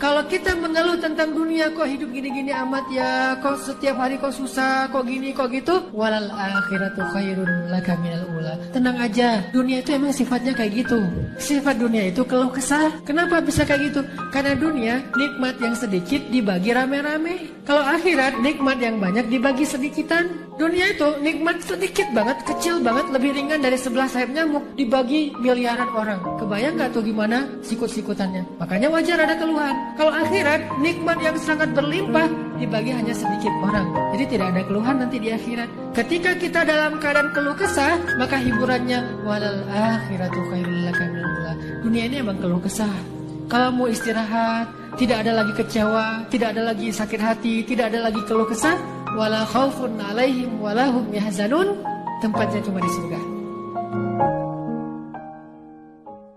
Kalau kita mengeluh tentang dunia kok hidup gini-gini amat ya, kok setiap hari kok susah, kok gini, kok gitu, walal akhiratu khairun laka minal ula. Tenang aja, dunia itu emang sifatnya kayak gitu. Sifat dunia itu keluh kesah. Kenapa bisa kayak gitu? Karena dunia nikmat yang sedikit dibagi rame-rame. Kalau akhirat nikmat yang banyak dibagi sedikitan. Dunia itu nikmat sedikit banget, kecil banget, lebih ringan dari sebelah sayap nyamuk dibagi miliaran orang. Kebayang nggak tuh gimana sikut-sikutannya? Makanya wajar ada keluhan. Kalau akhirat, nikmat yang sangat berlimpah dibagi hanya sedikit orang. Jadi tidak ada keluhan nanti di akhirat. Ketika kita dalam keadaan keluh kesah, maka hiburannya walal akhiratu khairul Dunia ini emang keluh kesah. Kalau mau istirahat, tidak ada lagi kecewa, tidak ada lagi sakit hati, tidak ada lagi keluh kesah, wala khaufun alaihim walahum yahzanun, tempatnya cuma di surga.